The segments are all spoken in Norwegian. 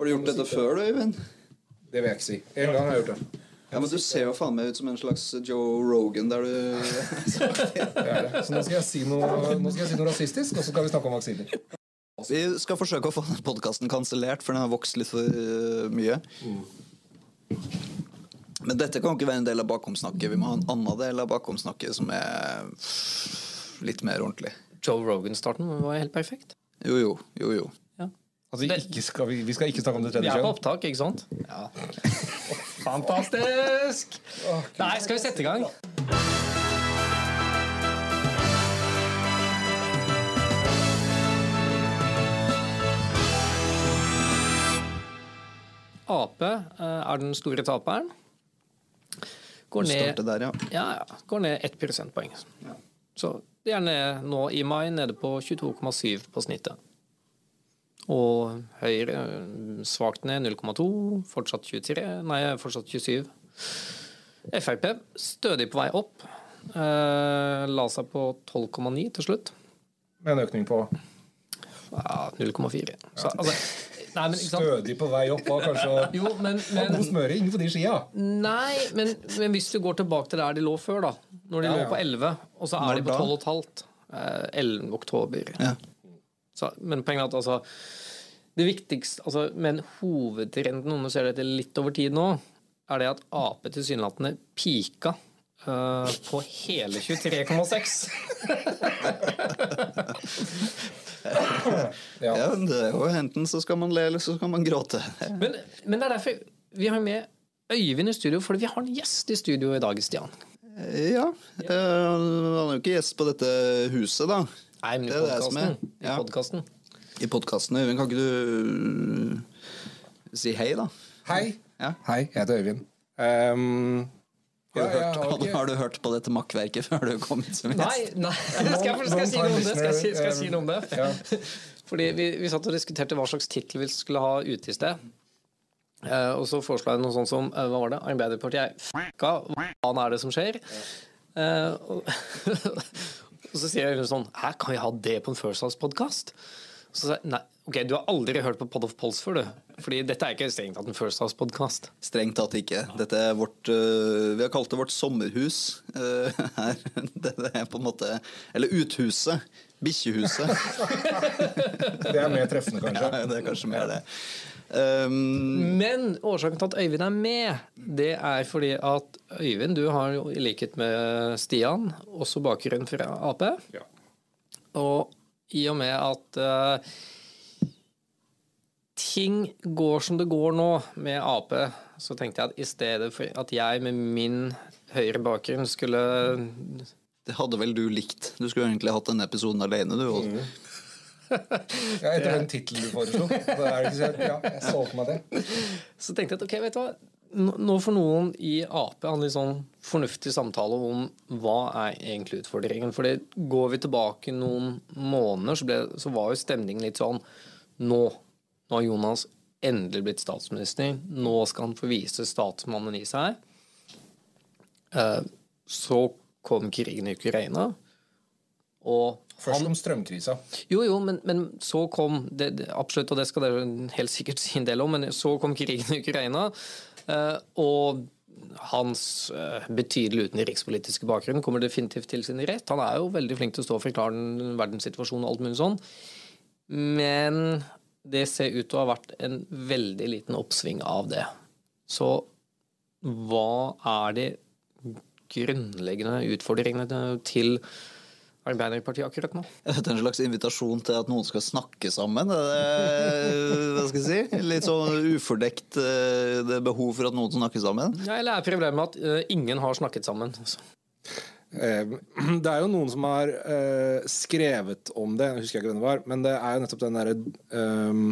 Har du gjort dette før, du, Øyvind? Det vil jeg ikke si. En gang har jeg gjort det. Ja, men Du ser jo faen meg ut som en slags Joe Rogan der du. Så nå skal, jeg si noe, nå skal jeg si noe rasistisk, og så skal vi snakke om vaksiner. Vi skal forsøke å få den podkasten kansellert, for den har vokst litt for øh, mye. Men dette kan jo ikke være en del av bakomsnakket. Vi må ha en annen del av bakomsnakket som er litt mer ordentlig. Joe Rogan-starten var helt perfekt. Jo, jo, jo, jo. Altså, ikke skal vi, vi skal ikke snakke om det Vi er på opptak, ikke sant? Ja. Fantastisk! Nei, skal vi sette i gang? Ap eh, er den store taperen. Går ned, der, ja. ja, ja, går ned ett prosentpoeng. Så det er ned nå i mai nede på 22,7 på snittet. Og Høyre eh, svakt ned 0,2, fortsatt 23, nei, fortsatt 27. Frp stødig på vei opp. Eh, la seg på 12,9 til slutt. Med en økning på Ja, 0,4. Så altså Nei, men ikke sant? stødig på vei opp. Var kanskje Jo, men, men God smøring på de skia. Nei, men, men hvis du går tilbake til der de lå før, da. Når de Ja, lå på 11, og så er de på 12,5. Eh, 11. oktober. Ja. Så, men poenget er at altså det viktigste, altså, Men hovedtrenden, om du ser dette litt over tid nå, er det at Ap tilsynelatende pika uh, på hele 23,6. Ja. ja, det er jo Enten så skal man le, eller så skal man gråte. Men, men det er derfor vi har med Øyvind i studio, fordi vi har en gjest i studio i dag, Stian. Ja. eh, Han er jo ikke gjest på dette huset, da. Nei, men i Det er det som er. podkasten. I Ja. I podkasten. Øyvind, kan ikke du uh, si hei, da? Hei. Ja. Hei, jeg heter Øyvind. Um, Har du, ja, hørt, har har, du hørt på dette makkverket før du kom hit som Nei, gjest? nei. Skal jeg, skal jeg si noe om det? Skal jeg skal jeg si noe om det? Ja. Fordi vi, vi satt og diskuterte hva slags tittel vi skulle ha ute i sted. Eh, og så foreslo jeg noe sånt som eh, Hva var det? Arbeiderpartiet er f***a. Hva faen er det som skjer? Eh, og, og så sier jeg sånn Hæ, kan vi ha det på en First House-podkast? Så sier jeg nei, ok, du har aldri hørt på Pod of Pulse før, du. Fordi dette er ikke strengt tatt en First House-podkast. Strengt tatt ikke. Dette er vårt uh, Vi har kalt det vårt sommerhus uh, her. Det er på en måte Eller uthuset. Bikkjehuset. Det er mer treffende, kanskje. Ja, det er kanskje mer det. Um, Men årsaken til at Øyvind er med, det er fordi at Øyvind, du har jo i likhet med Stian også bakgrunn fra Ap. Ja. Og i og med at eh, ting går som det går nå med Ap, så tenkte jeg at i stedet for at jeg med min høyre bakgrunn skulle det hadde vel du likt. Du skulle egentlig hatt denne episoden alene, du. Mm. Ja, etter den tittelen du foreslo. Så, ja, jeg solgte meg det. Så tenkte jeg at ok, vet du hva Nå får noen i Ap ha en litt sånn fornuftig samtale om hva er egentlig utfordringen. For det går vi tilbake noen måneder, så, ble, så var jo stemningen litt sånn Nå, nå har Jonas endelig blitt statsminister. Nå skal han få vise statsmannen i seg. Eh, så kom krigen i Ukraina. Og Først om strømkrisa. jo, jo, men, men så kom det, Absolutt, og det skal dere helt sikkert si en del om, men så kom krigen i Ukraina. eh, og hans eh, betydelige utenrikspolitiske bakgrunn kommer definitivt til sin rett. Han er jo veldig flink til å stå og forklare den verdenssituasjonen og alt mulig sånn. Men det ser ut til å ha vært en veldig liten oppsving av det. Så hva er de grunnleggende utfordringene til Arbeiderpartiet akkurat nå? Er dette en slags invitasjon til at noen skal snakke sammen? Det, hva skal jeg si? Litt sånn ufordekt eh, det behov for at noen snakker sammen? Ja, eller er problemet at eh, ingen har snakket sammen? Altså. Eh, Det er jo noen som har eh, skrevet om det, jeg husker ikke hvem det var, men det er jo nettopp den derre um,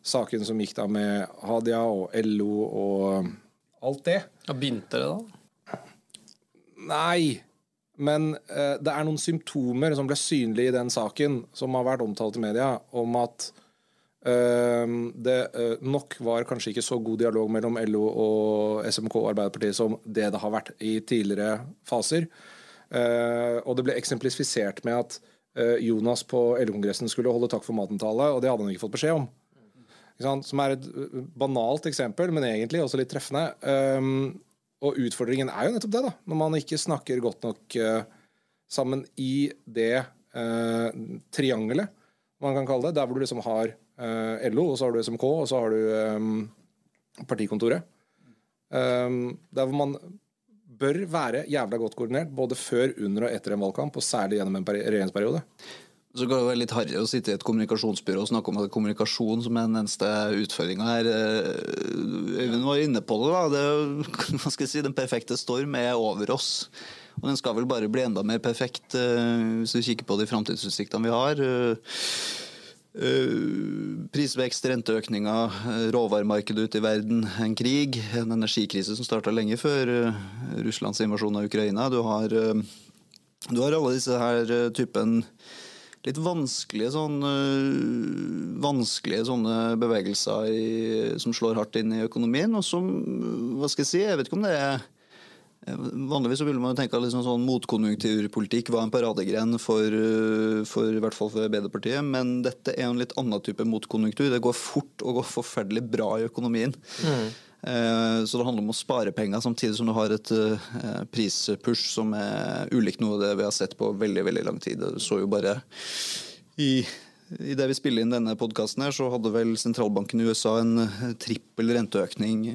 saken som gikk da med Hadia og LO og alt det. Ja, begynte det da? Nei, men eh, det er noen symptomer som ble synlige i den saken, som har vært omtalt i media, om at eh, det eh, nok var kanskje ikke så god dialog mellom LO og SMK og Arbeiderpartiet som det det har vært i tidligere faser. Eh, og det ble eksemplifisert med at eh, Jonas på LO-kongressen skulle holde takk for maten-tale, og det hadde han ikke fått beskjed om. Som er et banalt eksempel, men egentlig også litt treffende. Og utfordringen er jo nettopp det, da. Når man ikke snakker godt nok sammen i det triangelet, man kan kalle det. Der hvor du liksom har LO, og så har du SMK, og så har du partikontoret. Der hvor man bør være jævla godt koordinert både før, under og etter en valgkamp, og særlig gjennom en regjeringsperiode. Så kan det være litt harry å sitte i et kommunikasjonsbyrå og snakke om at kommunikasjon som er den eneste utfordringa her. Eh, Øyvind var inne på det. da. Det, hva skal jeg si, Den perfekte storm er over oss. Og den skal vel bare bli enda mer perfekt eh, hvis du kikker på de framtidsutsiktene vi har. Eh, prisvekst, renteøkninger, råvaremarkedet ute i verden, en krig, en energikrise som starta lenge før Russlands invasjon av Ukraina. Du har, du har alle disse her typen litt vanskelige sånn vanskelige sånne bevegelser i, som slår hardt inn i økonomien, og som Hva skal jeg si? Jeg vet ikke om det er Vanligvis så ville man tenke at liksom sånn motkonjunkturpolitikk var en paradegren for, øh, for i hvert fall for Arbeiderpartiet, men dette er en litt annen type motkonjunktur. Det går fort og går forferdelig bra i økonomien. Mm. Eh, så det handler om å spare penger, samtidig som du har et eh, prispush som er ulikt noe av det vi har sett på veldig veldig lang tid. Du så jo bare i i det vi spiller inn denne podkasten, så hadde vel sentralbanken i USA en eh, trippel renteøkning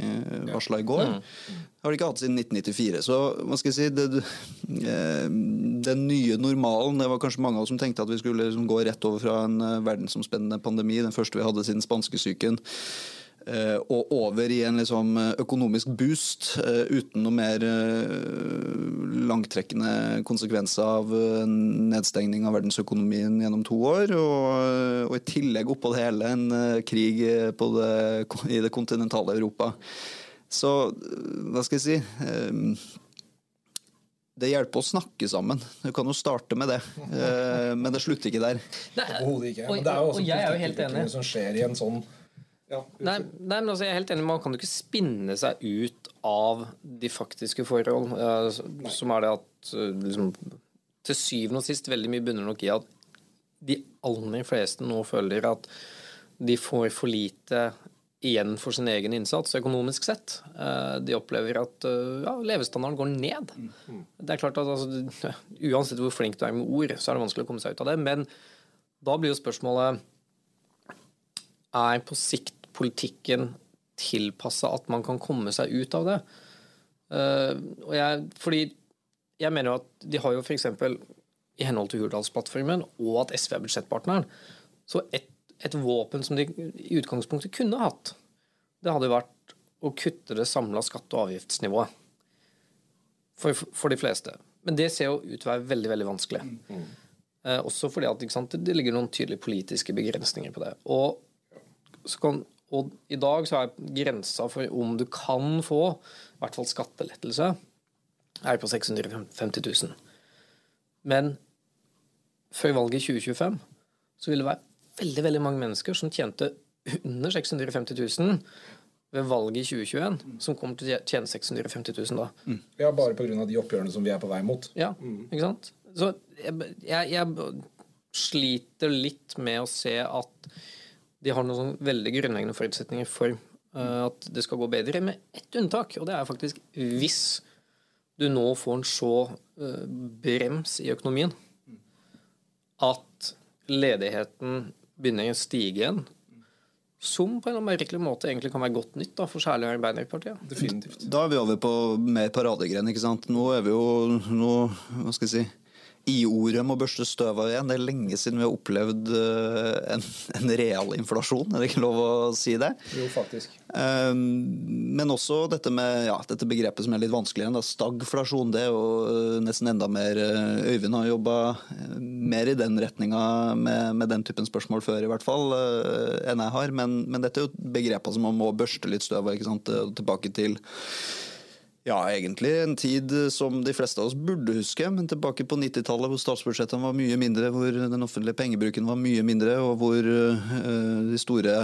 varsla i går. Mm. Det har de ikke hatt siden 1994. Så hva skal jeg si, det, den nye normalen Det var kanskje mange av oss som tenkte at vi skulle liksom gå rett over fra en verdensomspennende pandemi, den første vi hadde siden spanskesyken, Eh, og over i en liksom økonomisk boost eh, uten noe mer eh, langtrekkende konsekvenser av nedstengning av verdensøkonomien gjennom to år. Og, og i tillegg oppå det hele en krig det, i det kontinentale Europa. Så hva skal jeg si det hjelper å snakke sammen. Du kan jo starte med det. Men det slutter ikke der. Overhodet ikke. Men det er jo også politikkutvikling som skjer i en sånn ja, nei, nei, men altså, jeg er helt enig, Man kan jo ikke spinne seg ut av de faktiske forhold. Uh, som er det at uh, liksom, til syvende og sist veldig mye bunner nok i at de aller fleste nå føler at de får for lite igjen for sin egen innsats økonomisk sett. Uh, de opplever at ja, levestandarden går ned. Mm. Det er klart at altså, Uansett hvor flink du er med ord, så er det vanskelig å komme seg ut av det. Men da blir jo spørsmålet er på sikt politikken tilpassa at man kan komme seg ut av det. Uh, jeg, fordi jeg mener jo at de har jo f.eks. i henhold til Hurdalsplattformen og at SV er budsjettpartneren, så et, et, våpen som de i utgangspunktet kunne hatt, det hadde vært å kutte det samla skatte- og avgiftsnivået for, for, de fleste. Men det ser jo ut til å være veldig veldig vanskelig. Mm. Uh, også fordi at sant, det ligger noen tydelige politiske begrensninger på det. Og så kan og i dag så er grensa for om du kan få i hvert fall skattelettelse, er på 650 000. Men før valget i 2025 så ville det være veldig veldig mange mennesker som tjente under 650 000 ved valget i 2021, som kommer til å tjene 650 000 da. Mm. Ja, bare pga. de oppgjørene som vi er på vei mot. Ja, mm. ikke sant? Så jeg, jeg, jeg sliter litt med å se at de har noen sånn veldig grunnleggende forutsetninger for uh, at det skal gå bedre, med ett unntak. Og det er faktisk hvis du nå får en så uh, brems i økonomien at ledigheten begynner å stige igjen. Som på en merkelig måte egentlig kan være godt nytt da, for særlig Arbeiderpartiet. Definitivt. Da er vi over på mer paradegren. ikke sant? Nå er vi jo nå, hva skal jeg si, I-ordet må børste støv av igjen. Det er lenge siden vi har opplevd eh, en, en real inflasjon, er det ikke lov å si det? Jo, faktisk. Um, men også dette med ja, dette begrepet som er litt vanskeligere, da, stagflasjon. Det er jo eh, nesten enda mer eh, Øyvind har jobba mer i den retninga med, med, den typen spørsmål før, i hvert fall, enn jeg har. Men, men dette er jo begreper som man må børste litt støv av, tilbake til ja, egentlig en tid som de fleste av oss burde huske, men tilbake på 90-tallet hvor statsbudsjettene var mye mindre, hvor den offentlige pengebruken var mye mindre, og hvor uh, de store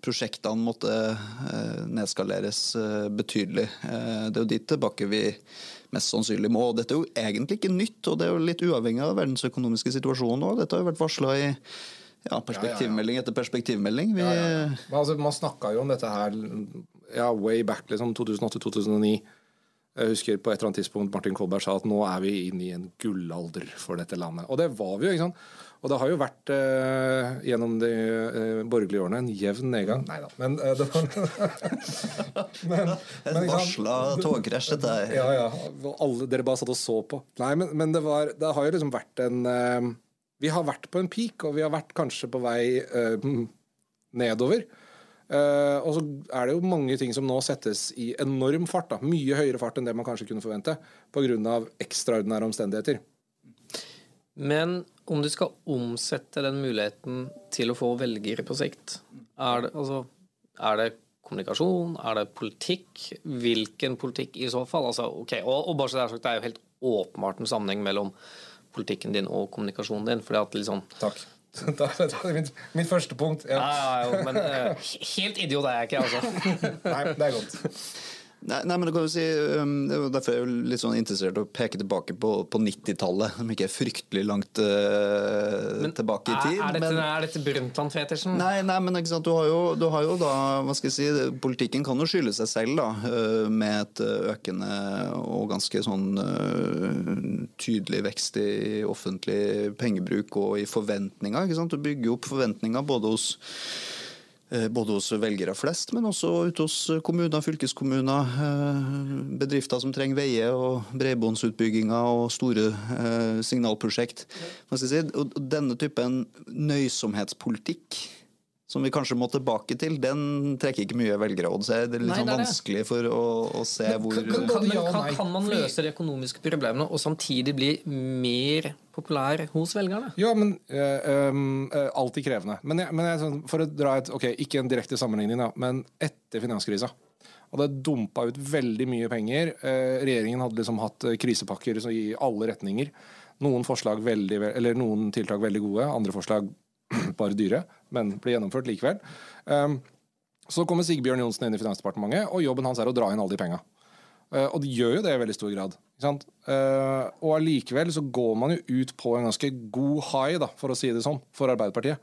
prosjektene måtte uh, nedskaleres uh, betydelig. det er jo dit tilbake vi mest sannsynlig må. Dette er jo egentlig ikke nytt, og det er jo litt uavhengig av verdensøkonomiske situasjonen òg. Dette har jo vært varsla i Ja, perspektivmelding etter perspektivmelding. Vi, Men Altså, man snakka jo om dette her ja, way back, liksom 2008-2009. Jeg husker på et eller annet tidspunkt Martin Kolberg sa at nå er vi inne i en gullalder for dette landet. Og det var vi jo. ikke sant? Og det har jo vært eh, gjennom de eh, borgerlige årene en jevn nedgang. Nei da, men eh, det var men, et varsla togkrasj, dette her. Ja, ja. Alle, dere bare satt og så på. Nei, men, men det, var, det har jo liksom vært en eh, Vi har vært på en peak, og vi har vært kanskje på vei eh, nedover. Eh, og så er det jo mange ting som nå settes i enorm fart. da, Mye høyere fart enn det man kanskje kunne forvente pga. ekstraordinære omstendigheter. Men om du skal omsette den muligheten til å få velgere på sikt, er det, altså, er det kommunikasjon? Er det politikk? Hvilken politikk i så fall? Altså, okay, og, og bare så det er sagt, det er jo helt åpenbart en sammenheng mellom politikken din og kommunikasjonen din. fordi at liksom Takk. Da, da, mitt, mitt første punkt. Ja. ja, ja, jo, men uh, Helt idiot er jeg ikke, altså. Nei, det er godt. Nei, nei, men det kan jo si, um, det er Derfor er jeg litt sånn interessert i å peke tilbake på, på 90-tallet, som ikke er fryktelig langt uh, tilbake i tid. Er, er dette, men, er dette Brundtland-fetisjen? nei, nei, men ikke sant, du har, jo, du har jo da hva skal jeg si, Politikken kan jo skylde seg selv, da, uh, med et uh, økende og ganske sånn uh, tydelig vekst i offentlig pengebruk og i forventninger. ikke sant, Du bygger opp forventninger både hos Eh, både hos velgere flest, men også ute hos kommuner, fylkeskommuner, eh, bedrifter som trenger veier og bredbåndsutbygginger og store eh, signalprosjekt. Si. Og denne typen nøysomhetspolitikk som vi kanskje må tilbake til, den trekker ikke mye velgere. Så det er litt Nei, sånn det er det. vanskelig for å, å se hvor kan- Kan, men kan, kan man løse de økonomiske problemene og samtidig bli mer populær hos velgerne? Ja, men eh, um, eh, Alltid krevende. Men, jeg, men jeg, sånn, for å dra et Ok, ikke en direkte sammenligning, da, men etter finanskrisa. Og det dumpa ut veldig mye penger. Eh, regjeringen hadde liksom hatt krisepakker i alle retninger. Noen veldig, eller noen tiltak veldig gode, andre forslag bare dyre, men ble gjennomført likevel. Um, så kommer Sigbjørn Johnsen inn i Finansdepartementet, og jobben hans er å dra inn alle de penga. Eh, og de gjør jo det i veldig stor grad. Eh, og allikevel så går man jo ut på en ganske god high, da, for å si det sånn, for Arbeiderpartiet.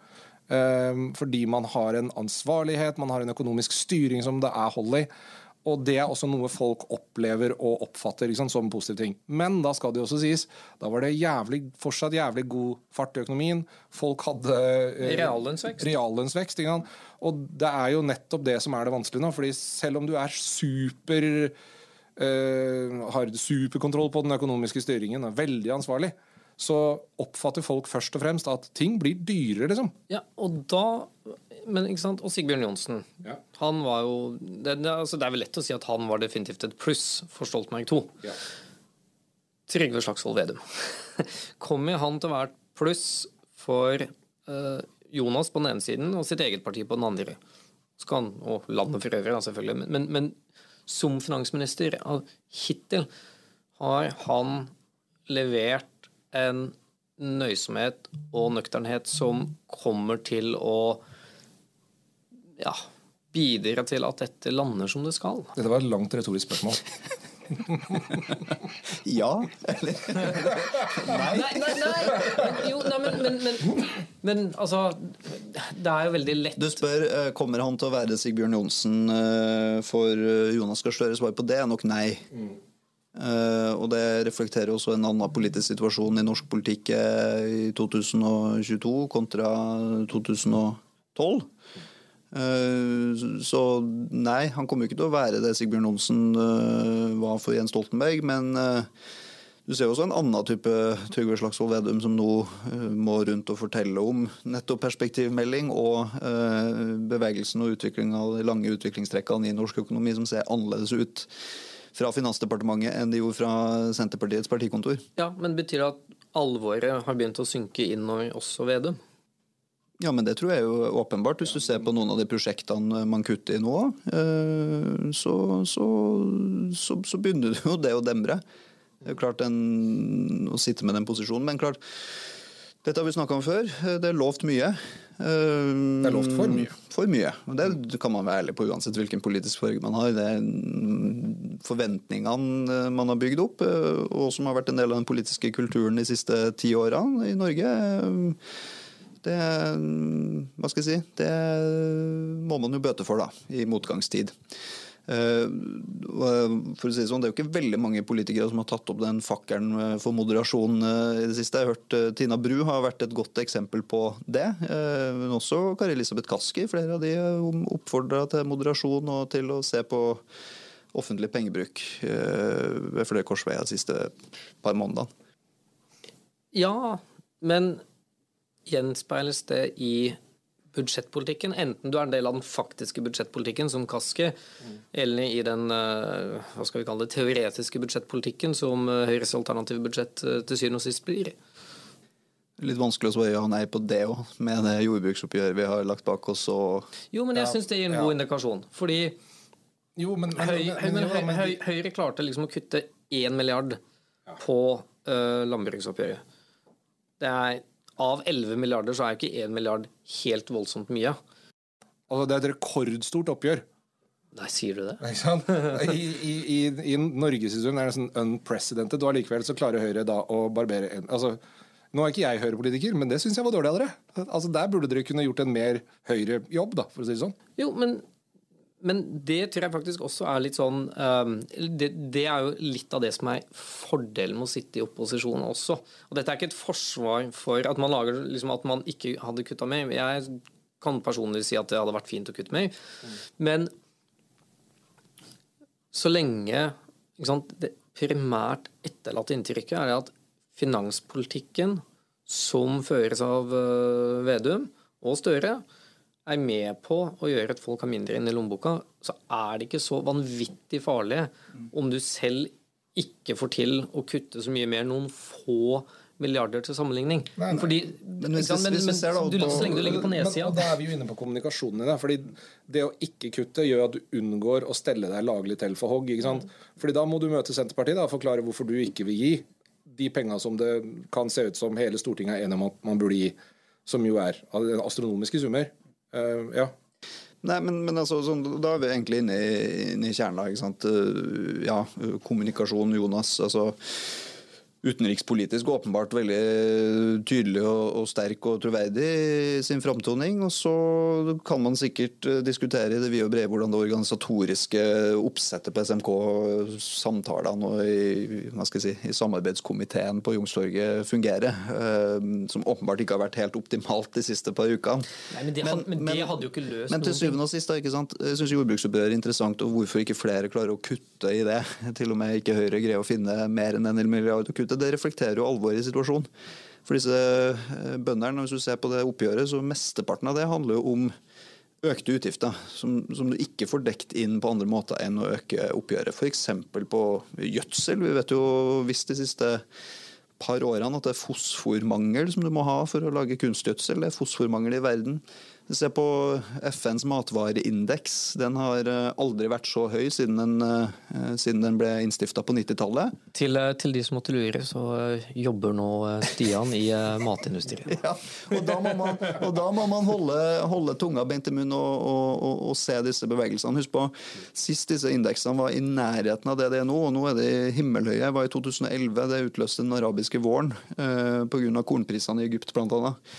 Eh, fordi man har en ansvarlighet, man har en økonomisk styring som det er hold i. Og det er også noe folk opplever og oppfatter sant, som en positiv ting. Men da skal det også sies, da var det jævlig, fortsatt jævlig god fart i økonomien. Folk hadde eh, Reallønnsvekst. reallønnsvekst. Og det er jo nettopp det som er det vanskelige nå. fordi selv om du er super eh, har superkontroll på den økonomiske styringen er veldig ansvarlig, så oppfatter folk først og fremst at ting blir dyrere, liksom. Ja, og da men, ikke sant? Og Sigbjørn Johnsen. Ja. Han var jo det, det, altså, det er vel lett å si at han var definitivt et pluss for Stoltenberg II. Ja. Trygve Slagsvold Vedum. Kommer han til å være et pluss for uh, Jonas på den ene siden og sitt eget parti på den andre? Skal han, og landet for øvrig, da, selvfølgelig. Men, men, men som finansminister hittil har han levert en nøysomhet og nøkternhet som kommer til å ja, bidra til at dette lander som det skal. Dette var et langt retorisk spørsmål. Ja, eller? Nei, nei, nei. nei. jo, nei men, men, men, men altså Det er jo veldig lett Du spør eh, kommer han til å være Sigbjørn Johnsen eh, for eh, Jonas Gahr Støre. Svaret på det er nok nei. Eh, og det reflekterer også en annen politisk situasjon i norsk politikk eh, i 2022 kontra 2012. Eh, så nei, han kommer ikke til å være det Sigbjørn Johnsen eh, var for Jens Stoltenberg. Men eh, du ser også en annen type Trygve Slagsvold Vedum som nå eh, må rundt og fortelle om nettopp perspektivmelding og eh, bevegelsen og utviklinga, de lange utviklingstrekkene i norsk økonomi som ser annerledes ut fra Finansdepartementet enn de gjorde fra Senterpartiets partikontor. Ja, Men betyr det at alvoret har begynt å synke inn også Vedum? Ja, men det tror jeg er jo åpenbart. Hvis du ser på noen av de prosjektene man kutter i nå, eh, så, så, så, så begynner jo det å demre. Det er jo klart en, å sitte med den posisjonen. Men klart, dette har vi snakka om før. Det er lovt mye. Det er lovt for mye. For mye. Og det kan man være ærlig på uansett hvilken politisk farge man har. Det er forventningene man har bygd opp, eh, og som har vært en del av den politiske kulturen de siste ti årene i Norge. eh, Det, hva skal jeg si, det må man jo bøte for, da, i motgangstid. Eh, for å si Det sånn, det er jo ikke veldig mange politikere som har tatt opp den fakkelen eh, for moderasjon eh, i det siste. Jeg har hørt Tina Bru har vært et godt eksempel på det. Men også Kari Elisabeth Kaski. Flere av de oppfordra til moderasjon og til å se på offentlig pengebruk ved flere korsveier de siste par månedene. Ja, men gjenspeiles det i budsjettpolitikken, enten du er en del av den faktiske budsjettpolitikken, som Kaski, mm. eller i den eh, hva skal vi kalle det, teoretiske budsjettpolitikken, som eh, Høyres alternative budsjett eh, til syvende og sist blir. Litt vanskelig å svare ja nei på det òg, med det jordbruksoppgjøret vi har lagt bak oss. Og jo, men jeg ja, syns det gir en ja. god indikasjon. Fordi jo, men, men, Høy, men, Høy, Høyre klarte liksom å kutte én milliard på uh, landbruksoppgjøret. Det er av 11 milliarder så er jo ikke 1 milliard helt voldsomt mye. Altså, det er et rekordstort oppgjør. Nei, sier du det? Ikke sant? I, i, i, i norgeshistorien er det sånn unprecedented, og allikevel så klarer Høyre da å barbere en altså, Nå er ikke jeg Høyre-politiker, men det syns jeg var dårlig av dere. Altså, Der burde dere kunne gjort en mer Høyre-jobb, da, for å si det sånn. Jo, men men det tror jeg faktisk også er litt sånn um, det, det, er jo litt av det som er fordelen med å sitte i opposisjon også. Og dette er ikke et forsvar for at man, lager, liksom, at man ikke hadde kutta mer. Jeg kan personlig si at det hadde vært fint å kutte mer. Mm. Men så lenge sant, Det primært etterlatte inntrykket er at finanspolitikken som føres av uh, Vedum og Støre, er med på å gjøre at folk har mindre inn i lommeboka, så er det ikke så vanvittig farlig om du selv ikke får til å kutte så mye mer, noen få milliarder til sammenligning. Nei, nei. Fordi, men, hvis, men, hvis, hvis men du, så lenge du ligger på nedsida Da er vi jo inne på kommunikasjonen din. Fordi det å ikke kutte gjør at du unngår å stelle deg laglig til for hogg. ikke sant? Fordi da må du møte Senterpartiet og forklare hvorfor du ikke vil gi de penga som det kan se ut som hele Stortinget er enig om at man burde gi, som jo er astronomiske summer. Uh, ja. Nei, men, men altså, sånn, Da er vi egentlig inne i, inne i kjernen. ikke sant? Uh, ja, kommunikasjon, Jonas. altså utenrikspolitisk åpenbart veldig tydelig og, og, sterk og troverdig i sin framtoning. Og så kan man sikkert eh, diskutere i det vide og brede hvordan det organisatoriske oppsettet på SMK, samtalene og i, si, i samarbeidskomiteen på Youngstorget fungerer. Eh, som åpenbart ikke har vært helt optimalt de siste par ukene. Nei, men, det, men, men, det hadde jo ikke løst men, til syvende og sist, da, ikke sant? jeg syns jordbruksoppgjøret er interessant, og hvorfor ikke flere klarer å kutte i det. Til og med ikke Høyre greier å finne mer enn en milliard å kutte det reflekterer jo alvoret i situasjonen. For disse bønderne bøndene, hvis du ser på det oppgjøret, så mesteparten av det handler jo om økte utgifter som, som, du ikke får dekt inn på andre måter enn å øke oppgjøret. F.eks. på gjødsel. Vi vet jo visst de siste par årene at det er fosformangel som du må ha for å lage kunstgjødsel. Det er fosformangel i verden. Se på FNs matvareindeks. Den har eh, aldri vært så høy siden den, eh, siden den ble innstifta på 90-tallet. Til, eh, til, de som måtte lure, så jobber nå Stian i matindustrien. ja, og da må man, da må man holde, holde, tunga beint i munnen og, og, og, og, se disse bevegelsene. Husk på, Sist disse indeksene var i nærheten av det det er nå, og nå er det himmelhøye. Det var i 2011. Det utløste den arabiske våren eh, pga. kornprisene i Egypt, blant annet.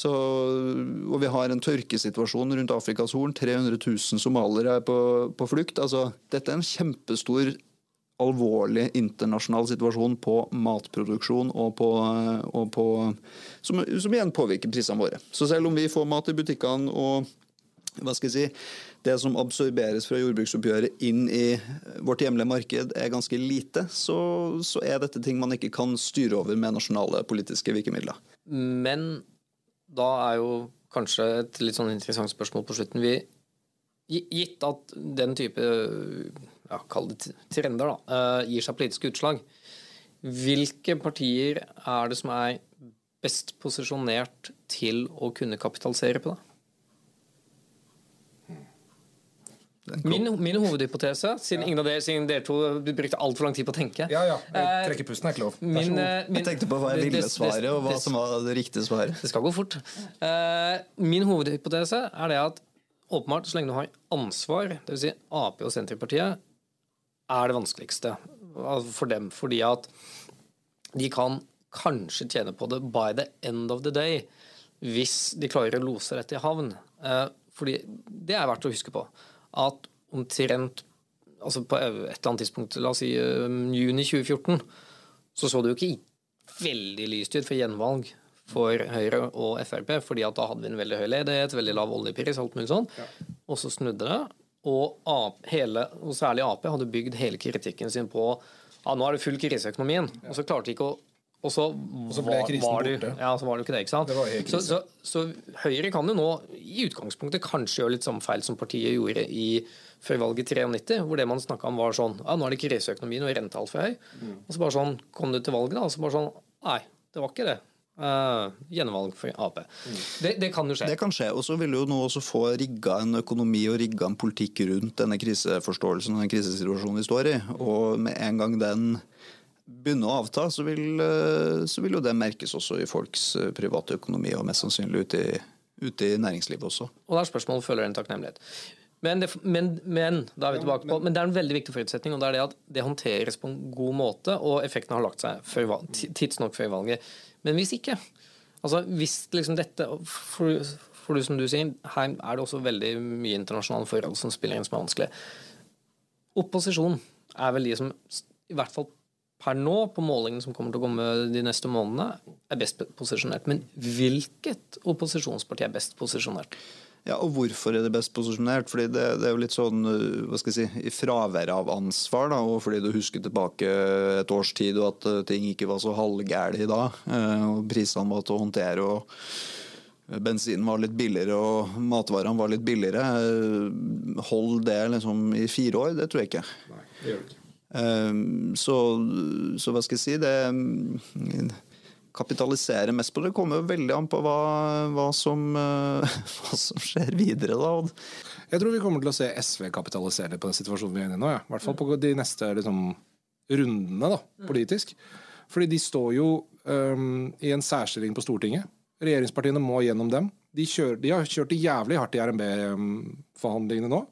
Så, og vi har en tørkesituasjon rundt Afrikas Horn. 300 000 somaliere er på, på flukt. Altså, dette er en kjempestor alvorlig internasjonal situasjon på matproduksjon og på, og på som, som, igjen påvirker prisene våre. Så selv om vi får mat i butikkene og hva skal jeg si, det som absorberes fra jordbruksoppgjøret inn i vårt hjemlige marked er ganske lite, så, så er dette ting man ikke kan styre over med nasjonale politiske virkemidler. Men da er jo kanskje et litt sånn interessant spørsmål på slutten. Vi, gitt at den type ja, kall det trender da, uh, gir seg politiske utslag, hvilke partier er det som er best posisjonert til å kunne kapitalisere på det? Min, min, hovedhypotese, siden, ingen av dere, siden dere to brukte altfor lang tid på å tenke Ja, ja. Eh, trekke pusten er ikke lov. Min, eh, min, jeg tenkte på hva jeg ville svare, og hva som var det riktige svaret. Det skal gå fort. Uh, min hovedhypotese er det at åpenbart, så lenge du har ansvar, dvs. Si Ap og Senterpartiet, er det vanskeligste for dem. Fordi at de kan kanskje tjene på det by the end of the day. hvis de klarer å lose dette i havn. Eh, fordi det er verdt å huske på. At omtrent altså på et eller annet tidspunkt, la oss si uh, juni 2014, så så det jo ikke veldig lyst ut for gjenvalg for Høyre og Frp, fordi at da hadde vi en veldig høy ledighet, veldig lav oljepris, alt mulig sånn. Ja. Og så snudde det. Og, AP, hele, og særlig Ap hadde bygd hele kritikken sin på ja, nå er det full krise i økonomien. Og så klarte de ikke å og så, og så ble krisen var, det, borte. Ja, så var det jo ikke det. ikke sant? Det så, så, så, Høyre kan jo nå i utgangspunktet kanskje gjøre litt samme feil som partiet gjorde i før valget 93, hvor det man snakka om var sånn ja, nå er det kriseøkonomien og renta altfor høy. Mm. Og så bare sånn kom du til valget, da, og så bare sånn Nei, det var ikke det. Uh, gjenvalg for Ap. Mm. Det, det, kan jo skje. Det kan skje. Og så vil du jo nå også få rigga en økonomi og rigga en politikk rundt denne kriseforståelsen og den krisesituasjonen vi står i. Og med en gang den begynner å avta, så vil, eh, så vil jo det merkes også i folks eh, private økonomi, og mest sannsynlig ute i, ute i næringslivet også. Og da er spørsmålet følger en takknemlighet. Men det, men, men, da er vi tilbake på, men det er en veldig viktig forutsetning, og det er det at det håndteres på en god måte, og effektene har lagt seg før, tidsnok før valget. Men hvis ikke altså Hvis liksom dette for, for du som du sier, her er det også veldig mye internasjonale forhold som spiller inn som er vanskelig. Opposisjon er vel de som i hvert fall per nå, på målingene som kommer til å komme de neste månedene, er best posisjonert. Men hvilket opposisjonsparti er best posisjonert? Ja, og Hvorfor er det best posisjonert? Fordi det, det, er jo litt sånn øh, hva skal jeg si, i fravær av ansvar, da, og fordi du husker tilbake et års tid og at øh, ting ikke var så halvgærne da. Øh, og Prisene var til å håndtere. og Bensinen var litt billigere og matvarene var litt billigere. Hold det liksom i fire år? Det tror jeg ikke. Nei, det gjør det ikke. Så, så hva skal jeg si det kapitalisere mest på det. kommer jo veldig an på hva, hva, som, hva som, skjer videre. da. Jeg tror vi kommer til å se SV kapitalisere på den situasjonen vi er inne i nå. Ja. I hvert fall på de neste liksom, rundene da, politisk. Fordi de står jo um, i en særstilling på Stortinget. Regjeringspartiene må gjennom dem. De, kjør, de har kjørt det jævlig hardt i RNB-forhandlingene nå.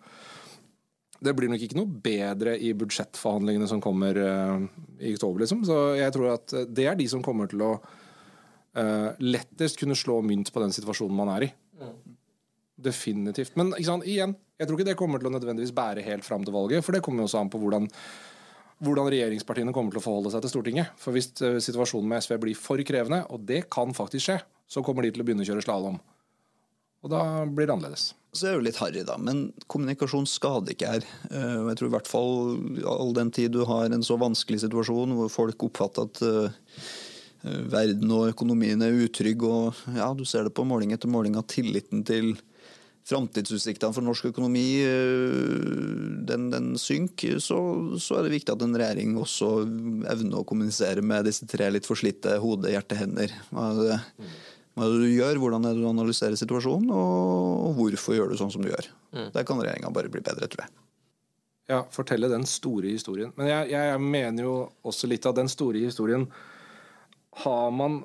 Det blir nok ikke noe bedre i budsjettforhandlingene som kommer uh, i oktober, liksom. Så jeg tror at eh, det er de som kommer til å uh, lettest kunne slå mynt på den situasjonen man er i. Mm. Definitivt. Men igjen, jeg tror ikke det kommer til å nødvendigvis bære helt fram til valget, for det kommer jo også an på hvordan, hvordan regjeringspartiene kommer til å forholde seg til Stortinget. For hvis situasjonen med SV blir for krevende, og det kan faktisk skje, så kommer de til å begynne å kjøre slalåm. Og da blir det annerledes. Så er det jo litt harry, da. Men kommunikasjon skader ikke her. Eh, jeg tror i hvert fall all den tid du har en så vanskelig situasjon hvor folk oppfatter at uh, verden og økonomien er utrygg, og ja, du ser det på måling etter måling at tilliten til framtidsutsiktene for norsk økonomi den, den synker, så, så, er det viktig at en regjering også evner å kommunisere med disse tre litt forslitte hode, hjerte, hender. Uh, hva er det du gjør, hvordan er det du analyserer situasjonen, og hvorfor gjør du sånn som du gjør. Mm. Der kan regjeringa bare bli bedre, tror jeg. Ja, fortelle den store historien. Men jeg, jeg, mener jo også litt av den store historien har man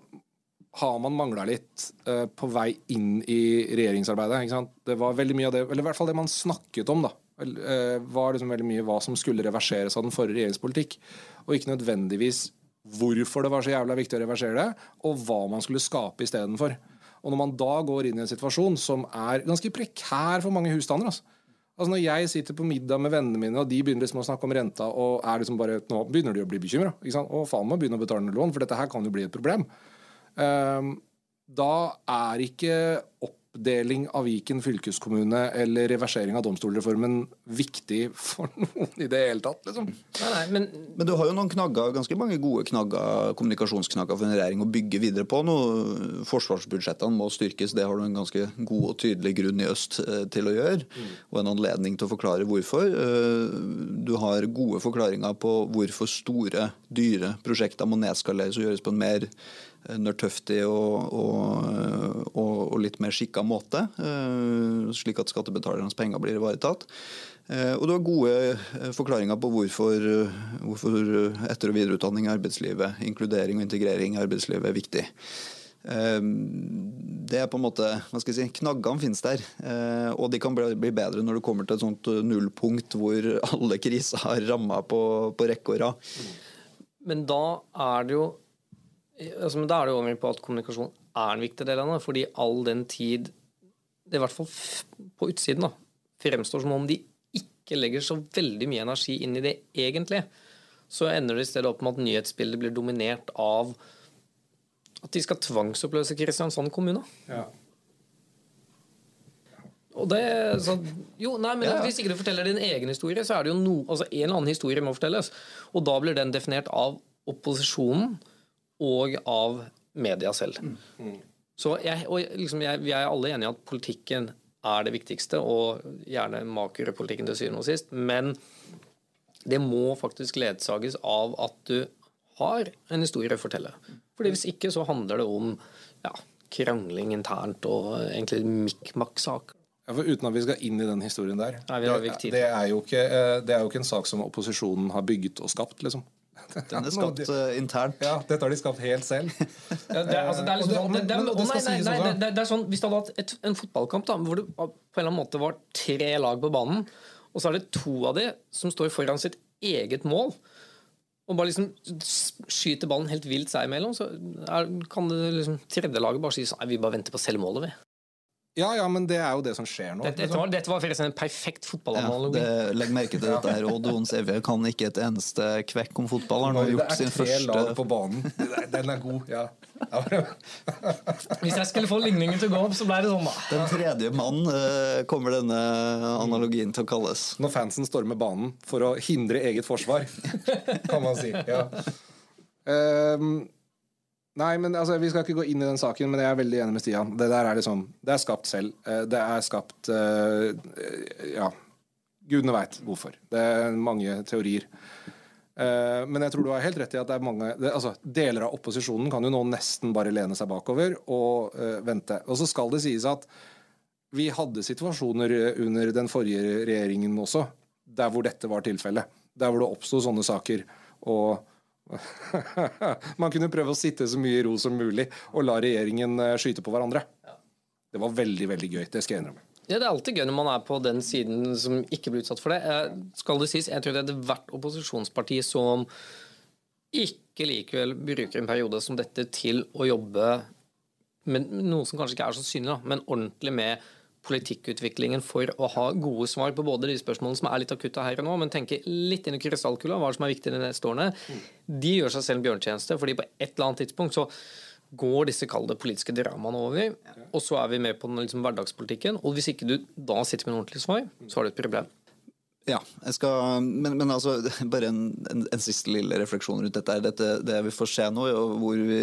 har man mangla litt uh, på vei inn i regjeringsarbeidet. Ikke sant? Det var veldig mye av det, eller i hvert fall det man snakket om, da, uh, var liksom veldig mye hva som skulle reverseres av den forrige regjeringspolitikk, og ikke nødvendigvis hvorfor det var så jævla viktig å reversere det, og hva man skulle skape istedenfor. Og når man da går inn i en situasjon som er ganske prekær for mange husstander altså. altså Når jeg sitter på middag med vennene mine, og de begynner liksom å snakke om renta, og er liksom bare, nå begynner de å bli bekymra. Og faen meg begynne å betale ned lån, for dette her kan jo bli et problem. Um, da er ikke opp oppdeling av Viken fylkeskommune eller reversering av domstolreformen viktig for noen i det hele tatt? Liksom. Nei, nei, men, men, du har jo noen knagger, ganske mange gode knagger, kommunikasjonsknagger for en regjering å bygge videre på nå. Forsvarsbudsjettene må styrkes, det har du en ganske god og tydelig grunn i øst eh, til å gjøre. Mm. Og en anledning til å forklare hvorfor. Eh, du har gode forklaringer på hvorfor store, dyre prosjekter må nedskaleres og gjøres på en mer nørtøftig og, og, og, og, litt mer skikka måte, eh, slik at skattebetalernes penger blir ivaretatt. Eh, og du har gode eh, forklaringer på hvorfor, hvorfor etter- og videreutdanning i arbeidslivet, inkludering og integrering i arbeidslivet er viktig. Det er på en måte, hva skal jeg si, Knaggene finnes der, og de kan bli bedre når det kommer til et sånt nullpunkt hvor alle kriser har ramma på, på rekke og rad. Men da er det jo altså, Da er det jo over på at kommunikasjon er en viktig del av det. Fordi all den tid det i hvert fall på utsiden da, fremstår som om de ikke legger så veldig mye energi inn i det egentlig, så ender det i stedet opp med at nyhetsbildet blir dominert av at de skal tvangsoppløse Kristiansand kommune. Ja. Og det, så, jo, nei, men ja. Hvis ikke du forteller din egen historie, så er det jo no, altså en eller annen historie må fortelles. Og da blir den definert av opposisjonen og av media selv. Så jeg, og liksom jeg, Vi er alle enige i at politikken er det viktigste, og gjerne makropolitikken til syvende og sist. Men det må faktisk ledsages av at du har en historie å fortelle. Fordi Hvis ikke så handler det om ja, krangling internt og egentlig mikk-makk-saker. Ja, for Uten at vi skal inn i den historien der. Nei, vi har det, det, er jo ikke, eh, det er jo ikke en sak som opposisjonen har bygget og skapt, liksom. Den er skapt uh, internt. Ja, dette har de skapt helt selv. Det, er- altså, det er sånn Hvis du hadde hatt et, en fotballkamp da, hvor det på en eller annen måte var tre lag på banen, og så er det to av de som står foran sitt eget mål, og bare liksom skyter ballen helt vilt seg imellom, så er, kan det liksom tredje laget bare si sånn Nei, vi bare venter på å selge målet, vi. Ja, ja, men det er jo det som skjer nå. Dette, dette, var, dette var en perfekt fotballanalogi. Ja, legg merke til dette her. Odd Ons Evje kan ikke et eneste kvekk om fotball. Har gjort sin første det er tre lag på banen. Den er god, ja. ja. Hvis jeg skulle få ligningen til å gå opp, så ble det sånn, da. Den tredje mann eh, kommer denne analogien til å kalles. Når fansen stormer banen for å hindre eget forsvar, kan man si. Ja. Ehm, nei, men altså, Vi skal ikke gå inn i den saken, men jeg er veldig enig med Stian. Det der er liksom, det er skapt selv. Eh, Det er skapt eh, Ja, gudene veit hvorfor. Det er mange teorier. Eh, Men jeg tror du har helt rett i at det er mange det, altså, Deler av opposisjonen kan jo nå nesten bare lene seg bakover og uh, vente. Og så skal det sies at vi hadde situasjoner under den forrige regjeringen også, der hvor dette var tilfellet. Der hvor det oppsto sånne saker. Og man kunne prøve å sitte så mye i ro som mulig og la regjeringen eh, skyte på hverandre. Det var veldig, veldig gøy. Det skal jeg innrømme. Ja, Det er alltid gøy når man er på den siden som ikke blir utsatt for det. Eh, skal det sies, Jeg tror det er hvert opposisjonsparti som ikke likevel bruker en periode som dette til å jobbe med noe som kanskje ikke er så synlig, men ordentlig med politikkutviklingen for å ha gode svar på både de spørsmålene som er litt akutte her og nå, men tenke litt inn i krystallkula, hva som er viktig de neste årene. De gjør seg selv en bjørntjeneste, fordi på et eller annet tidspunkt så går disse kalde politiske dramaene over, og så er vi med på den liksom hverdagspolitikken. Og hvis ikke du da sitter med noe ordentlig svar, så har du et problem. Ja, skal, men, men altså, bare en, en, en siste lille refleksjon rundt dette. dette det vi får se nå, hvor vi,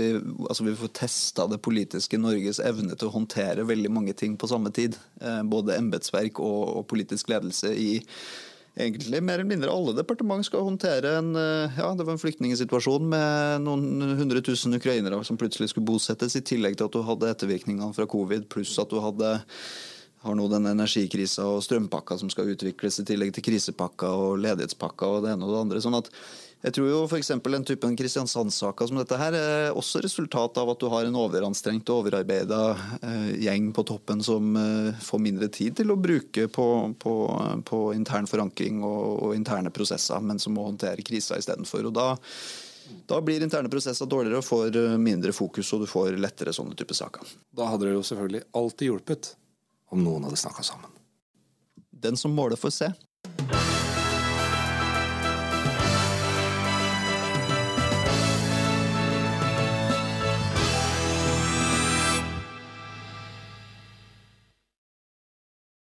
altså vi får testa det politiske Norges evne til å håndtere veldig mange ting på samme tid. Eh, både embetsverk og, og politisk ledelse i egentlig mer eller mindre alle departement skal håndtere en, eh, ja, det var en flyktningsituasjon med noen hundre tusen ukrainere som plutselig skulle bosettes, i tillegg til at du hadde ettervirkningene fra covid, pluss at du hadde har nå den energikrisa og strømpakka som skal utvikles, i tillegg til krisepakka og ledighetspakka og det ene og det andre. sånn at jeg tror jo f.eks. en type Kristiansand-saka som dette her er også resultat av at du har en overanstrengt og overarbeida eh, gjeng på toppen som eh, får mindre tid til å bruke på, på, på intern forankring og, og interne prosesser, men som må håndtere krisa istedenfor. Da, da blir interne prosesser dårligere og får eh, mindre fokus, og du får lettere sånne type saker. Da hadde det jo selvfølgelig alltid hjulpet om noen hadde snakka sammen. Den som måler, får se.